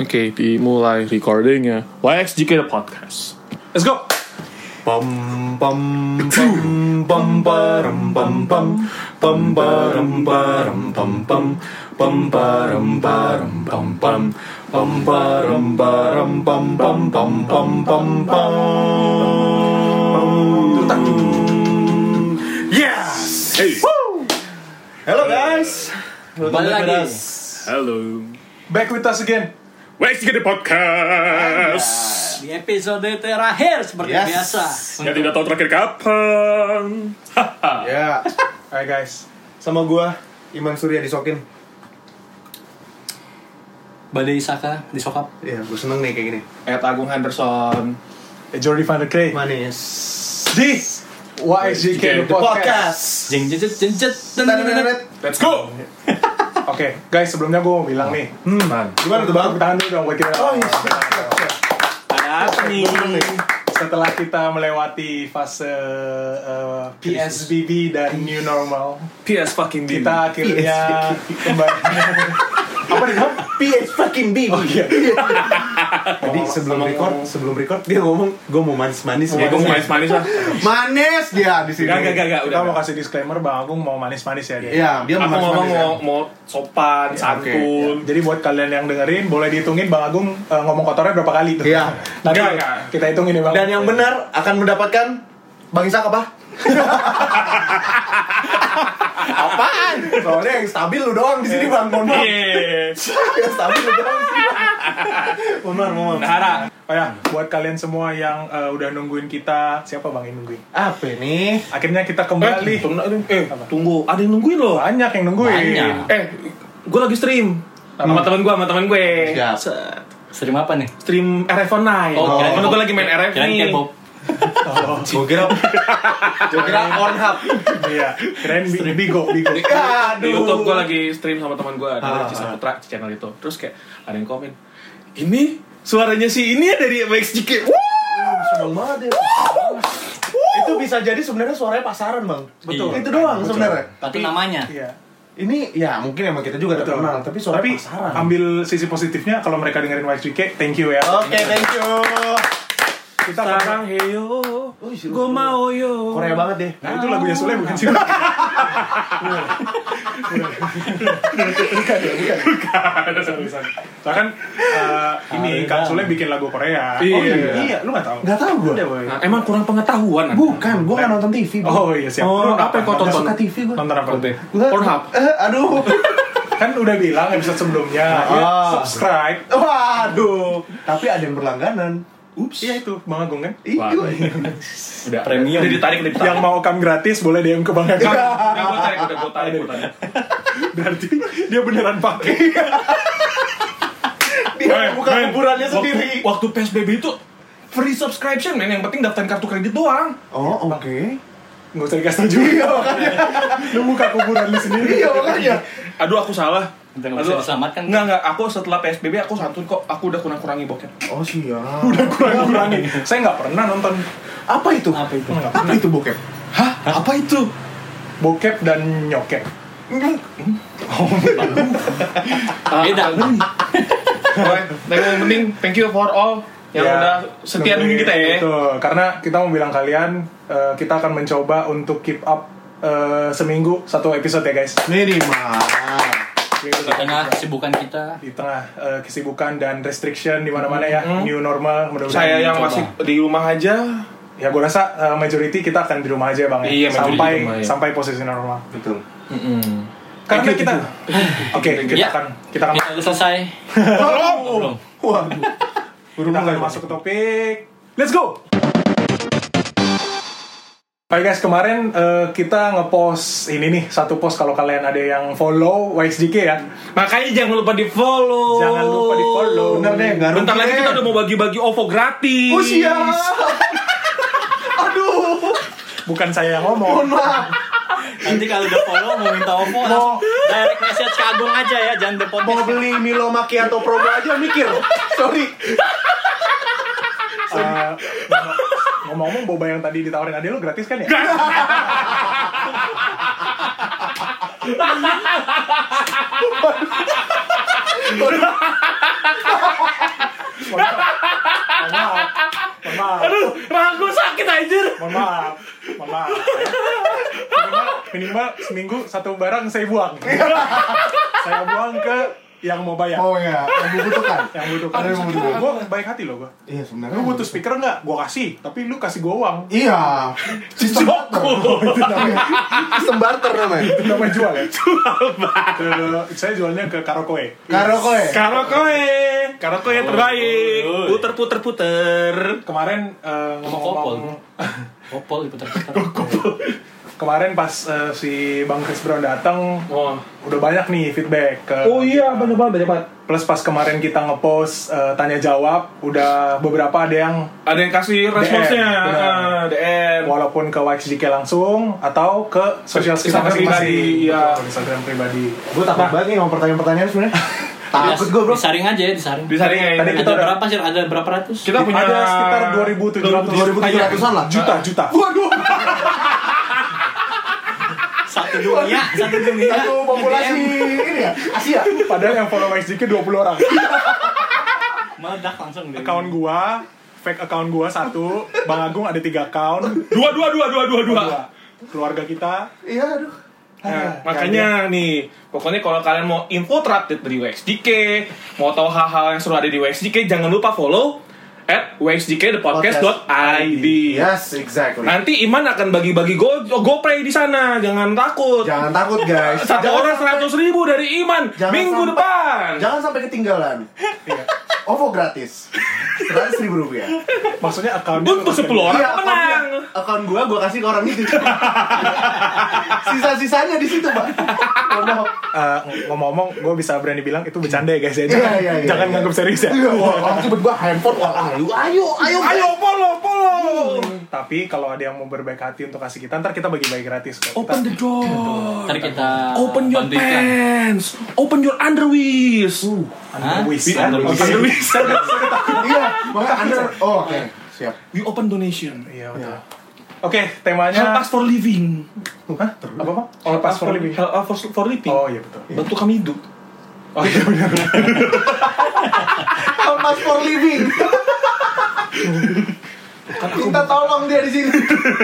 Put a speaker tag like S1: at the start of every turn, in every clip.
S1: Oke, dimulai recordingnya. YXGK The Podcast. Let's go.
S2: Pam pam pam pam param pam pam pam param param pam pam pam param param pam pam pam param param pam pam pam pam pam pam Yes.
S1: Hey.
S2: Hello guys.
S3: Kembali lagi.
S1: Halo.
S2: Back with us again.
S1: YXGK The Podcast.
S3: Di episode terakhir seperti
S2: Yes.
S3: biasa.
S1: Yang tidak tahu terakhir kapan. Haha.
S2: Ya. Hai guys. Sama gua Iman Surya disokin.
S3: Badai Saka disokap.
S2: Iya, gua seneng nih kayak gini.
S1: Ed Agung Henderson.
S4: Jordi van der Klee
S2: Manis.
S4: di YXGK The Podcast.
S3: Jeng jet jeng jet.
S1: Let's go.
S4: Oke, guys sebelumnya gue mau bilang nih,
S1: Man.
S2: Gimana tuh bang?
S4: tangan dulu dong buat kita.
S2: Oh iya.
S3: Ada apa nih?
S4: Setelah kita melewati fase uh, PSBB dan new normal,
S1: PS fucking B.
S4: kita akhirnya kembali. Apa nih? Bang?
S2: PS fucking B.
S4: Oh iya.
S2: Jadi sebelum record, sebelum record dia ngomong, gue mau manis-manis.
S1: Ya, gue mau manis-manis lah.
S2: Manis dia di sini.
S1: Gak, gak, gak, gak.
S4: Kita
S1: Udah.
S4: mau kasih disclaimer Bang Agung mau manis-manis ya dia.
S2: Iya, dia
S1: Aku
S2: mau
S1: ngomong
S2: manis-manis. ya.
S1: mau, mau sopan, santun.
S4: Jadi buat kalian yang dengerin boleh dihitungin Bang Agung uh, ngomong kotornya berapa kali tuh.
S2: Iya.
S4: Nanti kita hitungin ya Bang.
S2: Dan yang benar akan mendapatkan Bang Isak apa? Apaan? Soalnya yang stabil lu doang di sini bang, mohon maaf.
S1: Iya.
S2: yang stabil lu doang di sini. Maaf, mohon maaf.
S1: Nahara.
S4: Oh ya, buat kalian semua yang uh, udah nungguin kita, siapa Bang yang nungguin?
S2: Apa nih?
S4: Akhirnya kita
S1: Eh,
S4: kembali.
S1: tunggu, eh, tunggu. Ada yang nungguin loh.
S4: Banyak yang nungguin.
S3: Banyak.
S1: Eh, gue lagi stream. Sama temen gue, sama temen gue.
S2: Siap.
S1: Set.
S3: Stream apa nih?
S1: Stream RF Online.
S3: Oh,
S1: Temen
S3: K-pop.
S1: gue lagi main RF
S3: Kirain
S1: nih.
S3: K-pop.
S2: Gue kira, gue kira Pornhub.
S4: Iya, keren bi- Bigo, Bigo.
S1: Di
S2: Aduh.
S1: YouTube gue lagi stream sama teman gue dari
S2: Ah.
S1: Cisaputra channel itu. Terus kayak ada yang komen, ini suaranya si ini ya dari MXGK. Wah!
S2: Seneng banget ya. Itu bisa jadi sebenarnya suaranya pasaran bang.
S3: Betul.
S2: Itu doang sebenarnya.
S3: Tapi namanya.
S4: Iya.
S2: Ini ya mungkin emang kita juga
S4: Betul.
S2: terkenal, tapi suaranya
S4: Tapi
S2: pasaran.
S4: ambil sisi positifnya kalau mereka dengerin YXGK, thank you ya.
S2: Oke, thank you.
S4: Kita
S1: Sarang heyo,
S2: Oh, si
S1: gue mau yo.
S2: Korea banget deh.
S4: Nah, itu lagunya Sule bukan sih? bukan ya, bukan. Sorry, sorry. Soalnya kan uh, ini Kang Sule bikin lagu Korea.
S1: Iya.
S4: Oh iya, iya. lu nggak tahu?
S2: Nggak tahu gue.
S1: Nah, emang kurang pengetahuan.
S2: Bukan, gue nggak nonton TV. Bang.
S4: Oh iya siap.
S1: Oh, apa yang kau tonton?
S2: suka TV gue.
S4: Nonton apa?
S1: Pornhub.
S2: Eh, aduh.
S4: Kan udah bilang episode sebelumnya, ya,
S2: Ah.
S4: subscribe.
S2: Waduh. Tapi ada yang berlangganan.
S4: Ups. Iya itu, Bang Agung kan?
S2: Iya.
S1: Udah
S3: Premium.
S1: Udah ditarik, udah ditarik.
S4: Yang mau kam gratis boleh DM ke Bang Agung.
S1: Udah gue tarik, udah gue tarik, gue tarik.
S4: Berarti dia beneran pakai.
S2: Dia buka
S1: Men,
S2: kuburannya sendiri.
S1: Waktu PSBB itu free subscription, men. Yang penting daftarin kartu kredit doang.
S2: Oh, oke.
S4: Nggak usah dikasih tau juga.
S2: Iya, makanya.
S4: Lu buka kuburan lu sendiri.
S2: Iya, makanya.
S1: Aduh, aku salah.
S3: Udah nggak bisa diselamatkan.
S1: Enggak, enggak. Aku setelah PSBB aku santun kok. Aku udah kurang-kurangi bokep.
S2: Oh, siap.
S4: Udah kurang-kurangi. Saya nggak pernah nonton
S2: Apa itu?
S3: Apa itu?
S4: Nggak
S2: Apa itu bokep?
S1: Hah? Apa itu?
S4: bokep dan nyokep.
S3: Beda.
S1: Oke, tapi yang penting thank you for all yang
S4: Ya,
S1: udah setia nungguin kita ya.
S4: Betul. Karena kita mau bilang kalian, eh, kita akan mencoba untuk keep up eh, seminggu satu episode ya guys.
S2: Minimal.
S3: Di tengah kesibukan kita.
S4: Di tengah eh, kesibukan dan restriction di mana-mana ya,
S1: Hmm.
S4: new normal. Mudah-mudahan
S1: Saya yang
S4: mencoba.
S1: masih di rumah aja.
S4: ya gue rasa eh, majority kita akan di rumah aja bang ya.
S1: Iya,
S4: sampai
S1: rumah, ya.
S4: sampai posisi normal.
S2: Betul.
S4: Karena
S1: Thank you,
S4: kita, oke kita
S3: Ya.
S4: akan kita akan
S3: Kita selesai. Belum.
S2: Waduh.
S4: kita akan masuk ke topik. Let's go. Oke guys, kemarin eh, kita ngepost ini nih satu post kalau kalian ada yang follow YXDK ya.
S1: Makanya jangan lupa di follow.
S4: Jangan lupa di-follow.
S2: Bener deh, nggak
S1: Bentar lagi kita udah mau bagi-bagi OVO gratis.
S2: Oh, siap. Aduh.
S4: Bukan saya yang ngomong.
S2: Mohon maaf.
S3: Nanti kalau udah follow mau minta OVO langsung direct message ke Agung aja ya, jangan di
S2: Mau beli Milo Macchiato promo aja mikir. Sorry.
S4: Eh, Ngomong-ngomong boba yang tadi ditawarin adek lu gratis kan ya? Gratis. Mohon maaf. Aduh, ragu sakit anjir. Mohon maaf. Mohon maaf. Ya. Minimal, minimal seminggu satu barang saya buang. saya buang ke yang mau bayar
S2: Oh ya, yang membutuhkan.
S4: yang butuh
S2: Ada yang membutuhkan.
S4: gue baik hati loh gue
S2: Iya sebenarnya.
S4: lu butuh speaker nggak gue kasih tapi lu kasih gue uang
S2: Iya. Sistem barter. itu namanya. Sistem barter namanya.
S4: itu namanya jual ya Ke- saya jualnya ke karaoke
S2: Karaoke.
S1: Karaoke, karaoke yang terbaik.
S3: Oh.
S1: Puter puter puter.
S4: kemarin eh, ngomong-ngomong
S3: Kopol diputar-putar.
S4: Kemarin pas eh, si bang Chris Brown datang
S1: Oh,
S4: udah banyak nih feedback ke
S1: oh iya banyak banget banyak banget.
S4: plus pas kemarin kita ngepost eh, tanya jawab udah beberapa ada yang
S1: Ada yang kasih responsnya,
S4: benar.
S1: ah, DM.
S4: walaupun ke YXJK langsung atau ke sosial kita
S1: Instagram
S4: masing-masing
S1: pribadi, iya.
S4: Instagram pribadi
S2: Gue takut banget nih sama pertanyaan-pertanyaan sebenarnya. Takut gue bro.
S3: Disaring aja ya, disaring.
S1: Disaring ya.
S4: Tadi kita
S3: Ada
S4: udah-
S3: berapa sih? Ada berapa ratus?
S1: Kita punya
S4: ada sekitar 2700
S2: 2700-an lah.
S4: juta juta
S2: Waduh.
S3: Satu dunia, satu dunia.
S2: Satu populasi ini ya Asia.
S4: padahal yang follow YXJK 20 orang
S3: Meledak langsung deh.
S4: account gua fake account gua satu Bang Agung ada tiga account
S1: dua dua dua dua dua dua.
S4: dua keluarga kita
S2: Iya aduh.
S1: Nah, makanya nih, pokoknya kalau kalian mau info terupdate dari WXDK, mau tahu hal-hal yang seru ada di WXDK, jangan lupa follow at wxdk.podcast.id.
S2: Yes, exactly.
S1: Nanti Iman akan bagi-bagi go GoPay di sana, jangan takut.
S2: Jangan takut guys.
S1: Satu
S2: Jangan
S1: orang seratus ribu dari Iman
S2: Jangan
S1: minggu
S2: sampai-
S1: depan.
S2: Jangan sampai ketinggalan.
S4: Iya.
S2: OVO gratis. Seratus ribu rupiah.
S4: maksudnya accountnya
S1: Untuk 10 orang
S2: Iya,
S1: menang.
S2: account- account gua gua kasih ke orang itu. Sisa-sisanya di situ, Pak. Ngomong.
S4: Eh, ngomong-ngomong gue bisa berani bilang itu bercanda ya guys ya
S2: Iya,
S4: jangan,
S2: iya, iya,
S4: jangan
S2: iya.
S4: nganggap serius ya
S2: Iya, wah, gua handphone. Wah, ayo, ayo, ayo.
S1: Ayo follow, follow.
S4: tapi kalau ada yang mau berbaik hati untuk kasih kita ntar kita bagi-bagi gratis kok
S1: Open the door.
S3: Ntar kita
S1: Open your
S3: bantu iklan.
S1: pants. Open your underwears. Iya,
S4: ya.
S3: Underwish.
S4: Oke.
S1: Underwish.
S2: Iya, makanya under. Oh, oke. Siap.
S1: We open donation.
S4: Iya betul. Oke, temanya
S1: Help us for living.
S4: Hah? Apa apa? Oh, pas for living.
S1: Help us for, for living.
S4: Oh iya betul.
S1: Bantu kami hidup.
S4: Oh iya benar.
S2: Help us for living. Minta tolong dia di sini.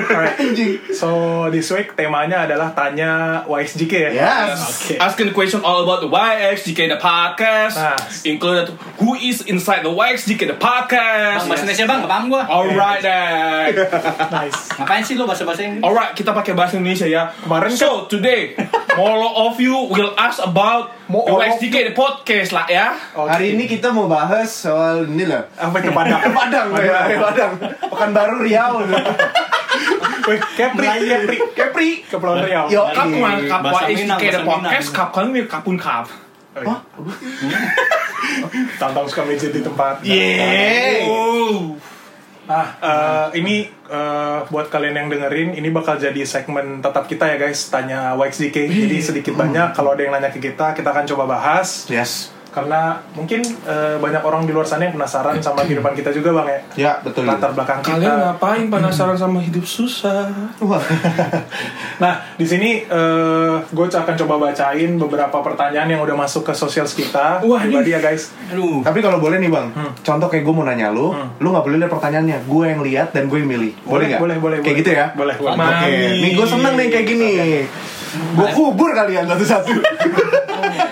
S4: Alright.
S2: Anjing.
S4: So this week temanya adalah tanya YSJK ya.
S2: Yes.
S4: Oke.
S1: Asking question all about the YXGK the podcast.
S4: Nah.
S1: Included who is inside the YXGK the podcast.
S3: Bang, bahasa Indonesia bang, gak paham gua.
S1: Alright then.
S4: Nice.
S3: Ngapain sih lu bahasa-bahasa Inggris?
S1: Alright, kita pakai bahasa Indonesia ya.
S4: Kemarin
S1: so today, all of you will ask about
S4: Of
S1: YXGK the podcast lah ya.
S4: Oke.
S2: Hari ini kita mau bahas soal ini lah.
S4: apa itu Padang?
S2: Padang, ya, Padang. Pekanbaru Riau.
S4: Kepri, Kepri, Kepri, Kepulauan Riau.
S2: Yo.
S1: Kap YXGK
S3: Minang,
S1: the
S3: bahasa
S1: podcast kap kan kapun kap.
S4: Oh, iya. Tantang suka meja di tempat.
S1: Yeah.
S4: Nah, eh, ini eh, buat kalian yang dengerin, ini bakal jadi segmen tetap kita ya guys, tanya YXDK. Jadi sedikit banyak kalau ada yang nanya ke kita, kita akan coba bahas.
S2: Yes.
S4: Karena mungkin eh, banyak orang di luar sana yang penasaran sama kehidupan kita juga bang ya.
S2: Ya, betul.
S4: Latar belakang kita.
S1: Kalian ngapain penasaran sama hidup susah?
S2: Wah.
S4: Nah, di sini eh gue akan coba bacain beberapa pertanyaan yang udah masuk ke sosial kita.
S1: Wah,
S4: pribadi ya guys.
S3: Aduh.
S2: Tapi kalau boleh nih bang, contoh kayak gue mau nanya lu, lu nggak boleh lihat pertanyaannya, gue yang lihat dan gue yang milih. Boleh nggak?
S4: boleh, boleh,
S2: Kayak
S4: boleh.
S2: gitu ya?
S4: Boleh, boleh.
S2: Oke, nih gue seneng nih kayak gini. Gue kubur kalian satu-satu.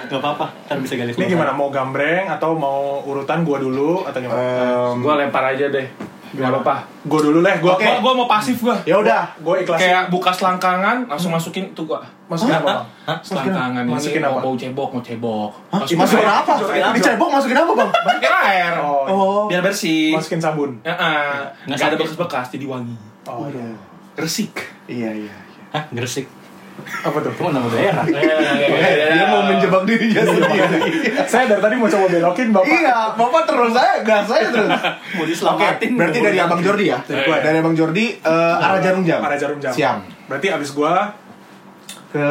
S3: Gak apa-apa, ntar bisa gali
S4: Ini gimana? Mau gambreng atau mau urutan gua dulu atau gimana?
S2: Em,
S1: Gua lempar aja deh. Gak apa-apa.
S4: Gue dulu lah, gue
S2: Oke.
S1: Gua, gua mau pasif gua.
S2: ya udah.
S4: gue ikhlas.
S1: Kayak buka selangkangan, langsung masukin tuh gua.
S4: masukin apa?
S3: Hah?
S1: Selangkangan ini
S4: Masukin
S1: mau
S4: apa?
S1: bau cebok, mau cebok.
S2: Hah? Masukin apa? Dicebok masukin apa bang?
S1: Masukin air.
S4: Oh,
S2: Oh.
S1: Biar bersih.
S4: masukin sabun.
S1: Heeh.
S3: Nggak
S1: Nggak ada bekas-bekas, jadi wangi.
S4: Oh, iya.
S1: Resik.
S2: Iya iya.
S3: Hah, gresik.
S4: Apa tuh?
S3: Kamu nama daerah.
S2: Dia mau menjebak dirinya sendiri.
S4: Saya dari tadi mau coba belokin bapak.
S2: Iya, bapak terus saya, gas saya terus.
S3: Mau diselamatin.
S2: berarti dari Abang Jordi ya?
S1: Dari gua ya?
S2: Dari Abang Jordi eh, arah jarum jam.
S4: Arah jarum jam.
S2: Siang.
S4: Berarti abis gua
S2: Ke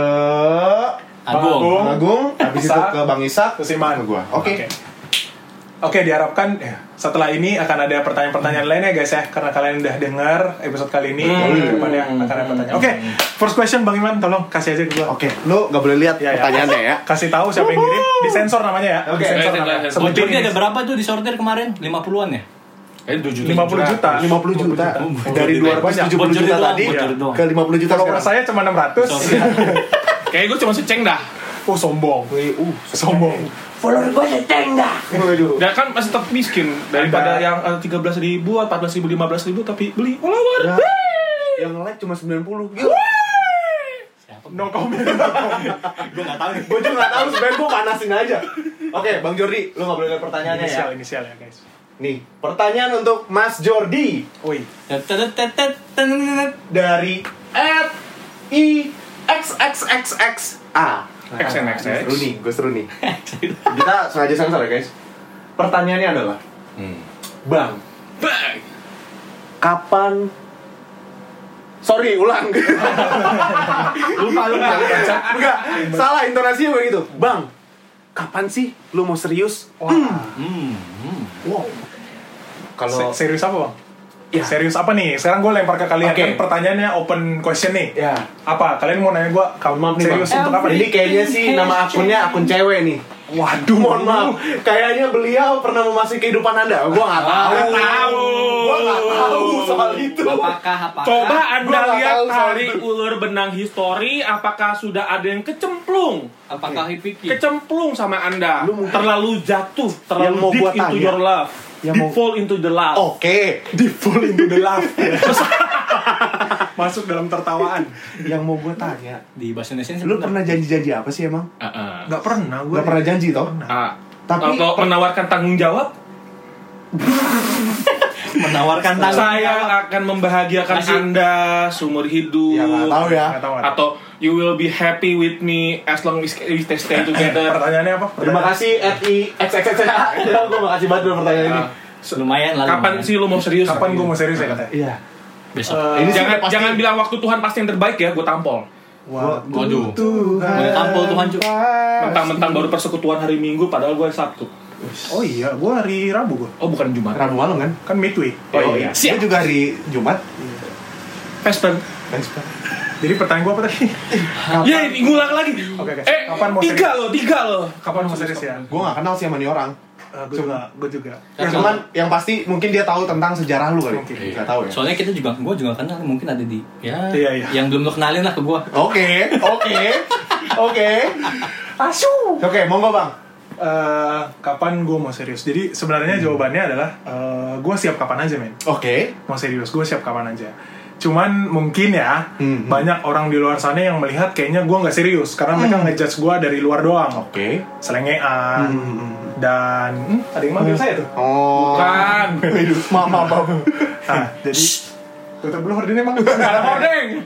S3: Agung.
S4: Agung.
S2: Agung, habis itu ke Bang Isak,
S4: Terus Iman.
S2: ke gua. Oke.
S4: Oke, diharapkan ya, setelah ini akan ada pertanyaan-pertanyaan lainnya guys ya karena kalian udah dengar episode kali ini
S2: Hmm.
S4: ke depannya akan ada pertanyaan. Oke, first question Bang Iman tolong kasih aja ke gua.
S2: Oke, lu gak boleh lihat
S4: Ya, ya.
S2: pertanyaannya ya.
S4: Kasih tahu siapa yang ngirim, disensor namanya ya.
S2: Oke.
S4: Disensor namanya. Sebutin
S3: Bojornya
S4: ini.
S3: ada berapa tuh disortir kemarin? 50-an ya? Eh, 2 juta.
S4: 50 juta.
S2: 50 juta. Dari
S3: Banyak.
S2: 270
S3: Bocor
S2: juta
S3: doang,
S2: tadi ke 50 juta
S4: Kalau saya cuma 600.
S1: Kayak gue cuma seceng dah.
S4: Oh sombong.
S2: Wih, Uh,
S4: Sombong.
S2: Follower gue seteng dah. Waduh.
S1: Dan kan masih tetap miskin daripada
S4: Ada.
S1: yang eh, tiga belas ribu, empat belas ribu, lima belas ribu tapi beli follower.
S2: Ya, yang like cuma 90. Gila.
S4: No comment.
S3: Gue nggak tahu nih.
S2: Gue juga gak tahu sebenernya gue panasin aja. Oke, Bang Jordi, lu gak boleh lihat pertanyaannya ya.
S4: inisial inisial ya guys.
S2: Nih, pertanyaan untuk Mas Jordi
S4: Woi.
S2: dari at i x x x x a. Seru nih, gue seru nih. Kita sengaja sensor ya guys. Pertanyaannya adalah, Bang,
S1: Bang.
S2: kapan Sorry, ulang.
S1: Lupa lupa.
S2: Enggak, salah intonasinya begitu. Bang, kapan sih lu mau serius?
S4: Wah.
S3: Hmm. hmm.
S2: Wow. Kalau
S4: Se- serius apa bang?
S2: Ya.
S4: Serius apa nih? Sekarang gue lempar ke kalian
S2: Oke.
S4: kan pertanyaannya open question nih.
S2: ya,
S4: Apa? Kalian mau nanya gue kamu
S2: maaf nih
S4: serius
S2: Bang.
S4: untuk apa
S2: Ini kayaknya sih nama akunnya akun cewek nih.
S4: Waduh,
S2: Mohon maaf, kayaknya beliau pernah memasuki kehidupan Anda. Gua nggak tahu.
S1: Nggak tahu.
S2: Gua nggak tahu soal itu.
S3: Apakah apakah?
S1: Coba anda lihat tarik ulur benang histori, apakah sudah ada yang kecemplung?
S3: Apakah Hipiki?
S1: Kecemplung sama anda,
S2: Lu mungkin-
S1: terlalu jatuh, terlalu
S2: Yang mau
S1: deep
S2: gua
S1: into
S2: tanya.
S1: your love,
S2: Yang
S1: deep
S2: mau-
S1: fall into the love.
S2: Oke,
S4: Deep fall into the love. Masuk dalam tertawaan.
S2: yang mau gue tanya,
S3: Di bahasa Indonesia
S2: lu pernah janji-janji apa sih emang?
S1: Ah, ah.
S4: Gak pernah gue.
S2: Gak pernah janji toh?
S1: Ah,
S2: Tapi-
S1: atau menawarkan tanggung jawab,
S3: menawarkan tanggung
S1: saya
S3: jawab.
S1: akan membahagiakan
S3: Masih-
S1: anda seumur hidup.
S2: Ya nggak tahu ya.
S4: Nggak tahu, nggak tahu.
S1: Atau you will be happy with me as long as we stay stay together.
S4: Pertanyaannya apa?
S2: Terima kasih RI XXX. Ya, gue makasih banget udah pertanyaan ini.
S1: Ah,
S3: Lumayan lah.
S1: Kapan
S3: lumayan.
S1: sih lu mau serius?
S4: Kapan gue mau serius ya katanya?
S2: Iya.
S3: Besok.
S4: Eh,
S2: Ini
S1: jangan
S2: pasti-
S1: jangan bilang waktu Tuhan pasti yang terbaik ya, gue tampol.
S4: Wah,
S3: Waduh.
S2: Tuhan.
S3: Boleh tampol Tuhan, Cuk.
S1: Mentang-mentang baru persekutuan hari Minggu, padahal gue hari Sabtu.
S4: Oh iya, gue hari Rabu gue.
S1: Oh bukan Jumat.
S2: Rabu malam kan?
S4: Kan midweek.
S1: Oh, iya.
S2: Dia
S1: Siap.
S2: juga hari Jumat.
S1: Vesper.
S4: Jadi pertanyaan gue apa tadi?
S1: Ya ini ngulang lagi.
S4: Oke, guys.
S1: Eh
S4: Kapan mau
S1: tiga loh, tiga loh.
S4: Kapan mau serius ya?
S2: Gue gak kenal sih sama nih orang.
S4: gue juga, gue juga.
S2: Ya, cuman yang pasti mungkin dia tahu tentang sejarah lu kali.
S4: Mungkin.
S2: Gak tahu ya.
S3: Soalnya kita juga, gue juga kenal mungkin ada di ya
S4: Iya, iya.
S3: yang belum lo kenalin lah ke gue.
S2: Oke, oke, oke.
S4: Asu.
S2: Oke, monggo bang.
S4: Eh, kapan gue mau serius? Jadi sebenarnya jawabannya adalah gue siap kapan aja men.
S2: Oke.
S4: Mau serius, gue siap kapan aja. Cuman mungkin ya
S2: Hmm.
S4: banyak orang di luar sana yang melihat kayaknya gue nggak serius karena mereka ngejudge gue dari luar doang.
S2: Oke.
S4: Selengean
S2: Hmm.
S4: dan hmm, ada yang manggil saya tuh.
S2: Oh.
S1: Bukan.
S2: Maaf, maaf, maaf.
S4: Nah, jadi tutup dulu hordingnya emang.
S1: Gak ada hordeng.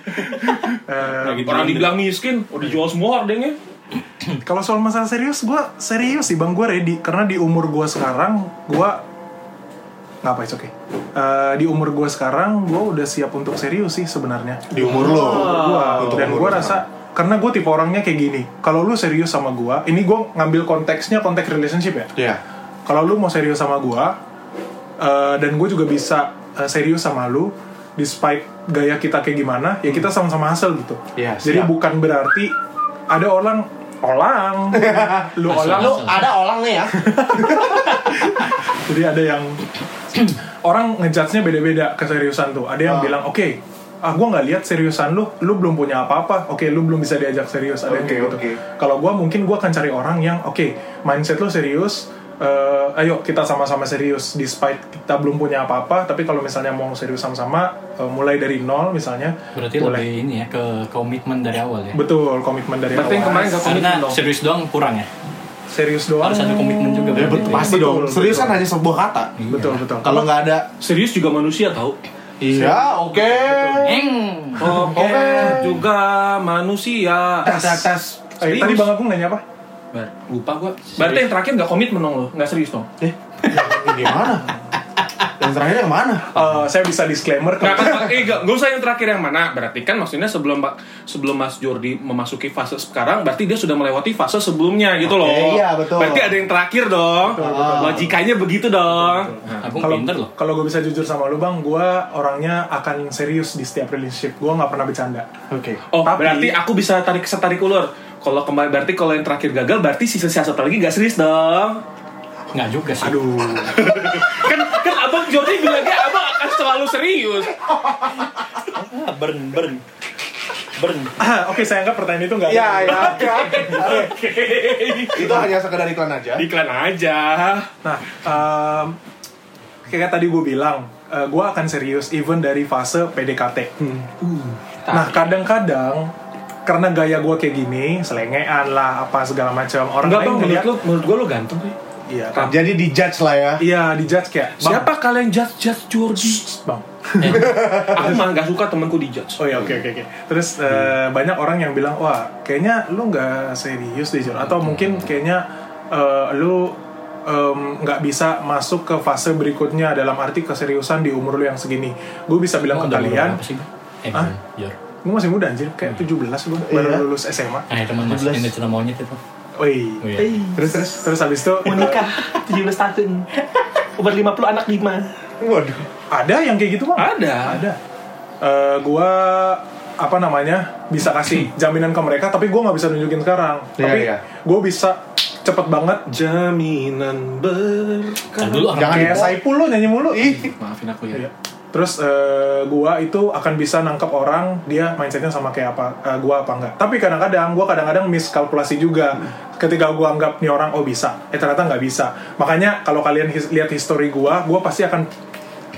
S4: Eh,
S1: Orang
S3: di-
S1: dibilang miskin, udah dijual semua hordengnya.
S4: Kalau soal masalah serius, gue serius sih bang, gue ready karena di umur gue sekarang, gue nggak apa, it's okay. Eh, di umur gue sekarang, gue udah siap untuk serius sih sebenarnya.
S2: Di umur lo.
S4: Gua
S2: Untuk
S4: dan gue rasa karena gue tipe orangnya kayak gini. Kalau lu serius sama gue, ini gue ngambil konteksnya konteks relationship ya.
S2: Iya.
S4: Kalau lu mau serius sama gue, eh, dan gue juga bisa eh, serius sama lu, despite gaya kita kayak gimana, ya kita sama-sama hasil gitu.
S2: Iya,
S4: Jadi
S2: siap.
S4: bukan berarti ada orang orang lu orang
S2: Lu ada orang nih ya.
S4: jadi ada yang orang ngejudge-nya beda-beda keseriusan tuh. Ada yang
S2: Ah.
S4: bilang, oke, ah gue nggak lihat seriusan lu, lu belum punya apa-apa. Oke, lu belum bisa diajak serius. Ada yang
S2: Oke,
S4: kayak gitu.
S2: oke.
S4: Kalau gue mungkin gue akan cari orang yang, oke, mindset lu serius. Eh, ayo kita sama-sama serius, despite kita belum punya apa-apa. Tapi kalau misalnya mau serius sama-sama, eh, mulai dari nol misalnya,
S3: Berarti
S4: boleh.
S3: lebih ini ya ke komitmen dari awal ya.
S4: Betul, komitmen dari
S1: Berarti yang
S4: awal.
S1: kemarin gak komitmen
S3: Karena
S1: dong.
S3: serius doang kurang ya.
S4: serius doang.
S3: Harus ada komitmen juga
S2: Ya, betul, pasti
S4: Betul,
S2: dong. Serius
S4: betul.
S2: kan hanya sebuah kata.
S3: Iya.
S4: Betul, betul.
S2: Kalau nggak ada,
S1: Serius juga manusia tahu.
S2: iya, oke.
S3: Eng.
S1: Oke, juga manusia.
S2: Tes, tes, tes.
S4: Eh, tadi Bang Agung nanya apa?
S1: Bar, lupa gua. Berarti yang terakhir gak komitmen dong lo, gak serius dong.
S2: Eh, yang gimana? Yang terakhir yang mana?
S4: Eh, saya bisa disclaimer
S1: Nggak
S4: kalau
S1: kan, eh, gak, gak usah yang terakhir yang mana. Berarti kan maksudnya sebelum Pak- sebelum Mas Jordi memasuki fase sekarang, berarti dia sudah melewati fase sebelumnya gitu loh.
S2: Oke, iya, betul.
S1: Berarti ada yang terakhir dong. Logikanya begitu dong.
S3: Agung
S4: kalau
S3: pinter loh.
S4: kalau gue bisa jujur sama lu bang, gue orangnya akan serius di setiap relationship. Gue nggak pernah bercanda.
S2: Oke.
S1: Oh,
S4: Tapi-
S1: berarti aku bisa tarik setarik ulur. Kalau kembali berarti kalau yang terakhir gagal, berarti sisa sisa satu lagi gak serius dong.
S3: Nggak juga sih.
S4: Aduh,
S1: kan kan abang Jordi bilangnya abang akan selalu serius.
S3: Ah, burn, burn. Burn.
S4: Oke, saya anggap pertanyaan itu nggak
S2: Ya,
S4: ada.
S2: ya, oke. Itu hanya sekedar iklan aja.
S1: Iklan aja.
S4: Nah, em, kayak tadi gue bilang, gue akan serius even dari fase PDKT. Nah, kadang-kadang karena gaya gue kayak gini, selengean lah, apa segala macam. Orang
S1: Enggak
S4: lain
S1: bang, menurut lu, menurut gua lu ganteng sih.
S4: iya, kan?
S2: Jadi di judge lah ya.
S4: Iya, dijudge kayak, Bang,
S1: Siapa kalian judge judge Jordi?
S4: Bang.
S1: Aku malah gak suka temanku di judge.
S4: Oh ya oke oke oke. Terus eh, banyak orang yang bilang wah kayaknya lu nggak serius deh Jor. atau mungkin kayaknya eh, lu em, nggak bisa masuk ke fase berikutnya dalam arti keseriusan di umur lu yang segini. Gue bisa bilang ke
S3: udah umur
S4: kalian,
S3: berapa sih, Bang? Eh,
S4: Hah? Gue masih muda anjir, kayak 17 gue baru
S2: Iya.
S4: lulus SMA.
S3: Ah, teman mas,
S2: 17.
S3: ini cinta monyet itu.
S4: Wih.
S3: Oh, iya.
S2: Terus terus.
S4: Terus habis itu
S1: Mau nikah 17 tahun. Umur 50 anak 5.
S2: Waduh.
S4: ada yang kayak gitu bang?
S1: Ada.
S4: Ada. Eh, gua apa namanya bisa kasih jaminan ke mereka, tapi gue nggak bisa nunjukin sekarang.
S2: Iya,
S4: tapi
S2: iya.
S4: gue bisa cepet banget
S1: Jaminan berkah.
S3: Nah,
S2: Jangan
S4: kayak
S2: dibawa.
S4: Saipul lu nyanyi mulu.
S2: Ih.
S1: Maafin aku ya.
S4: Iya. Terus eh, gua itu akan bisa nangkep orang dia mindsetnya sama kayak apa eh, gua apa enggak. Tapi kadang-kadang gua kadang-kadang miskalkulasi juga. Ketika gua anggap nih orang oh bisa, eh ternyata nggak bisa. Makanya kalau kalian his- lihat history gua, gua pasti akan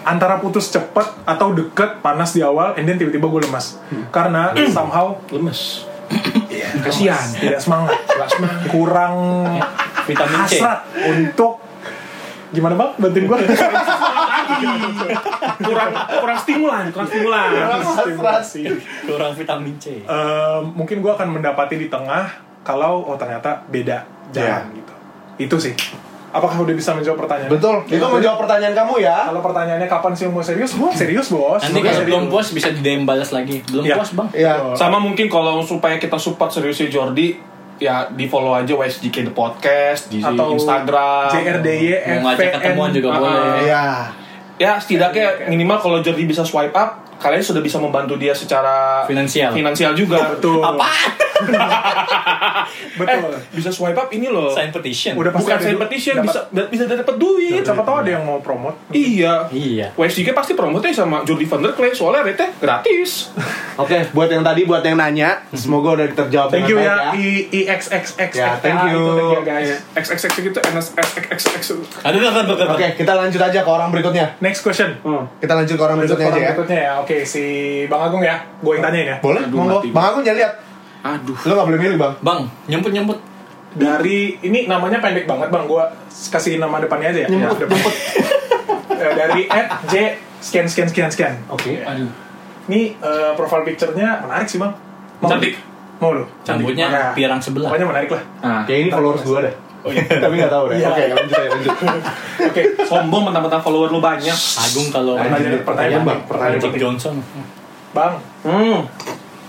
S4: antara putus cepet atau deket panas di awal, and then tiba-tiba gue lemas. Karena somehow
S1: Lemes. Kasihan.
S4: tidak semangat, kurang
S3: vitamin C.
S4: hasrat untuk gimana bang bantuin gua
S1: kurang kurang stimulan, kurang stimulan.
S4: Stimulasi.
S3: Kurang vitamin C.
S4: Eh, mungkin gue akan mendapati di tengah kalau oh ternyata beda jalan
S2: Ya.
S4: gitu itu sih apakah udah bisa menjawab pertanyaan
S2: Betul. Itu menjawab pertanyaan kamu ya.
S4: kalau pertanyaannya kapan sih mau serius gue serius bos
S3: Nanti kalau
S4: serius.
S3: belum puas bisa di DM balas lagi. Belum
S4: Iya.
S3: puas, Bang.
S2: Iya.
S1: Sama mungkin kalau supaya kita support seriusnya Jordi, ya di follow aja WSJK The Podcast di
S4: atau
S1: Instagram.
S4: JRDY
S3: Mau ngajak ketemuan juga
S1: Ah,
S3: boleh.
S2: Iya.
S1: Ya setidaknya minimal kalau Jordi bisa swipe up, kalian sudah bisa membantu dia secara
S3: Finansial.
S1: finansial juga.
S4: betul
S3: Apa?
S4: betul
S1: Eh, bisa swipe up ini loh.
S3: Sign petition.
S4: udah pasti
S1: Bukan sign petition,
S4: dapat-
S1: bisa bisa dapat duit.
S4: siapa tahu ada yang mau promote
S1: Iya.
S3: Iya.
S1: WSJK pasti promote sama Jordi Van der Klee soalnya rate gratis.
S2: Oke, buat yang tadi, buat yang nanya, semoga udah terjawab
S4: thank you ya i i x x x
S2: Ya, thank you.
S4: thank you guys
S1: XXX gitu NSXXX.
S3: Aduh, aduh, aduh, aduh.
S2: Oke, kita lanjut aja ke orang berikutnya.
S4: next question
S2: Kita lanjut ke orang
S4: Lanjut
S2: berikutnya
S4: orang
S2: aja ya.
S4: berikutnya ya oke si bang Agung ya gue yang tanyain ya
S2: Boleh?
S1: Aduh,
S2: Monggo. Bang Agung jangan lihat.
S1: Aduh.
S2: Lo gak boleh milih, Bang.
S3: Bang, nyemput nyemput.
S4: dari ini namanya pendek banget bang gue kasih nama depannya aja ya
S2: Nyemput,
S4: Ya, depan. Eh, dari at j scan scan scan scan
S2: Oke.
S3: Aduh.
S4: ini eh, profile picture-nya menarik sih bang Mau?
S1: Cantik.
S4: mau lu
S3: Rambutnya
S4: Ya.
S3: pirang sebelah.
S4: pokoknya menarik lah
S1: Nah,
S2: Kayak ini followers gue deh.
S4: Oh iya
S2: Tapi gak tahu deh.
S4: Iya.
S2: Oke, lanjut aja, lanjut.
S4: oke
S1: sombong mentang-mentang follower lu banyak.
S3: Agung kalau
S4: Pertanyaan- pertanyaan, Bang. Pertanyaan
S3: Magic
S4: penting.
S3: Johnson.
S4: bang
S1: Hmm.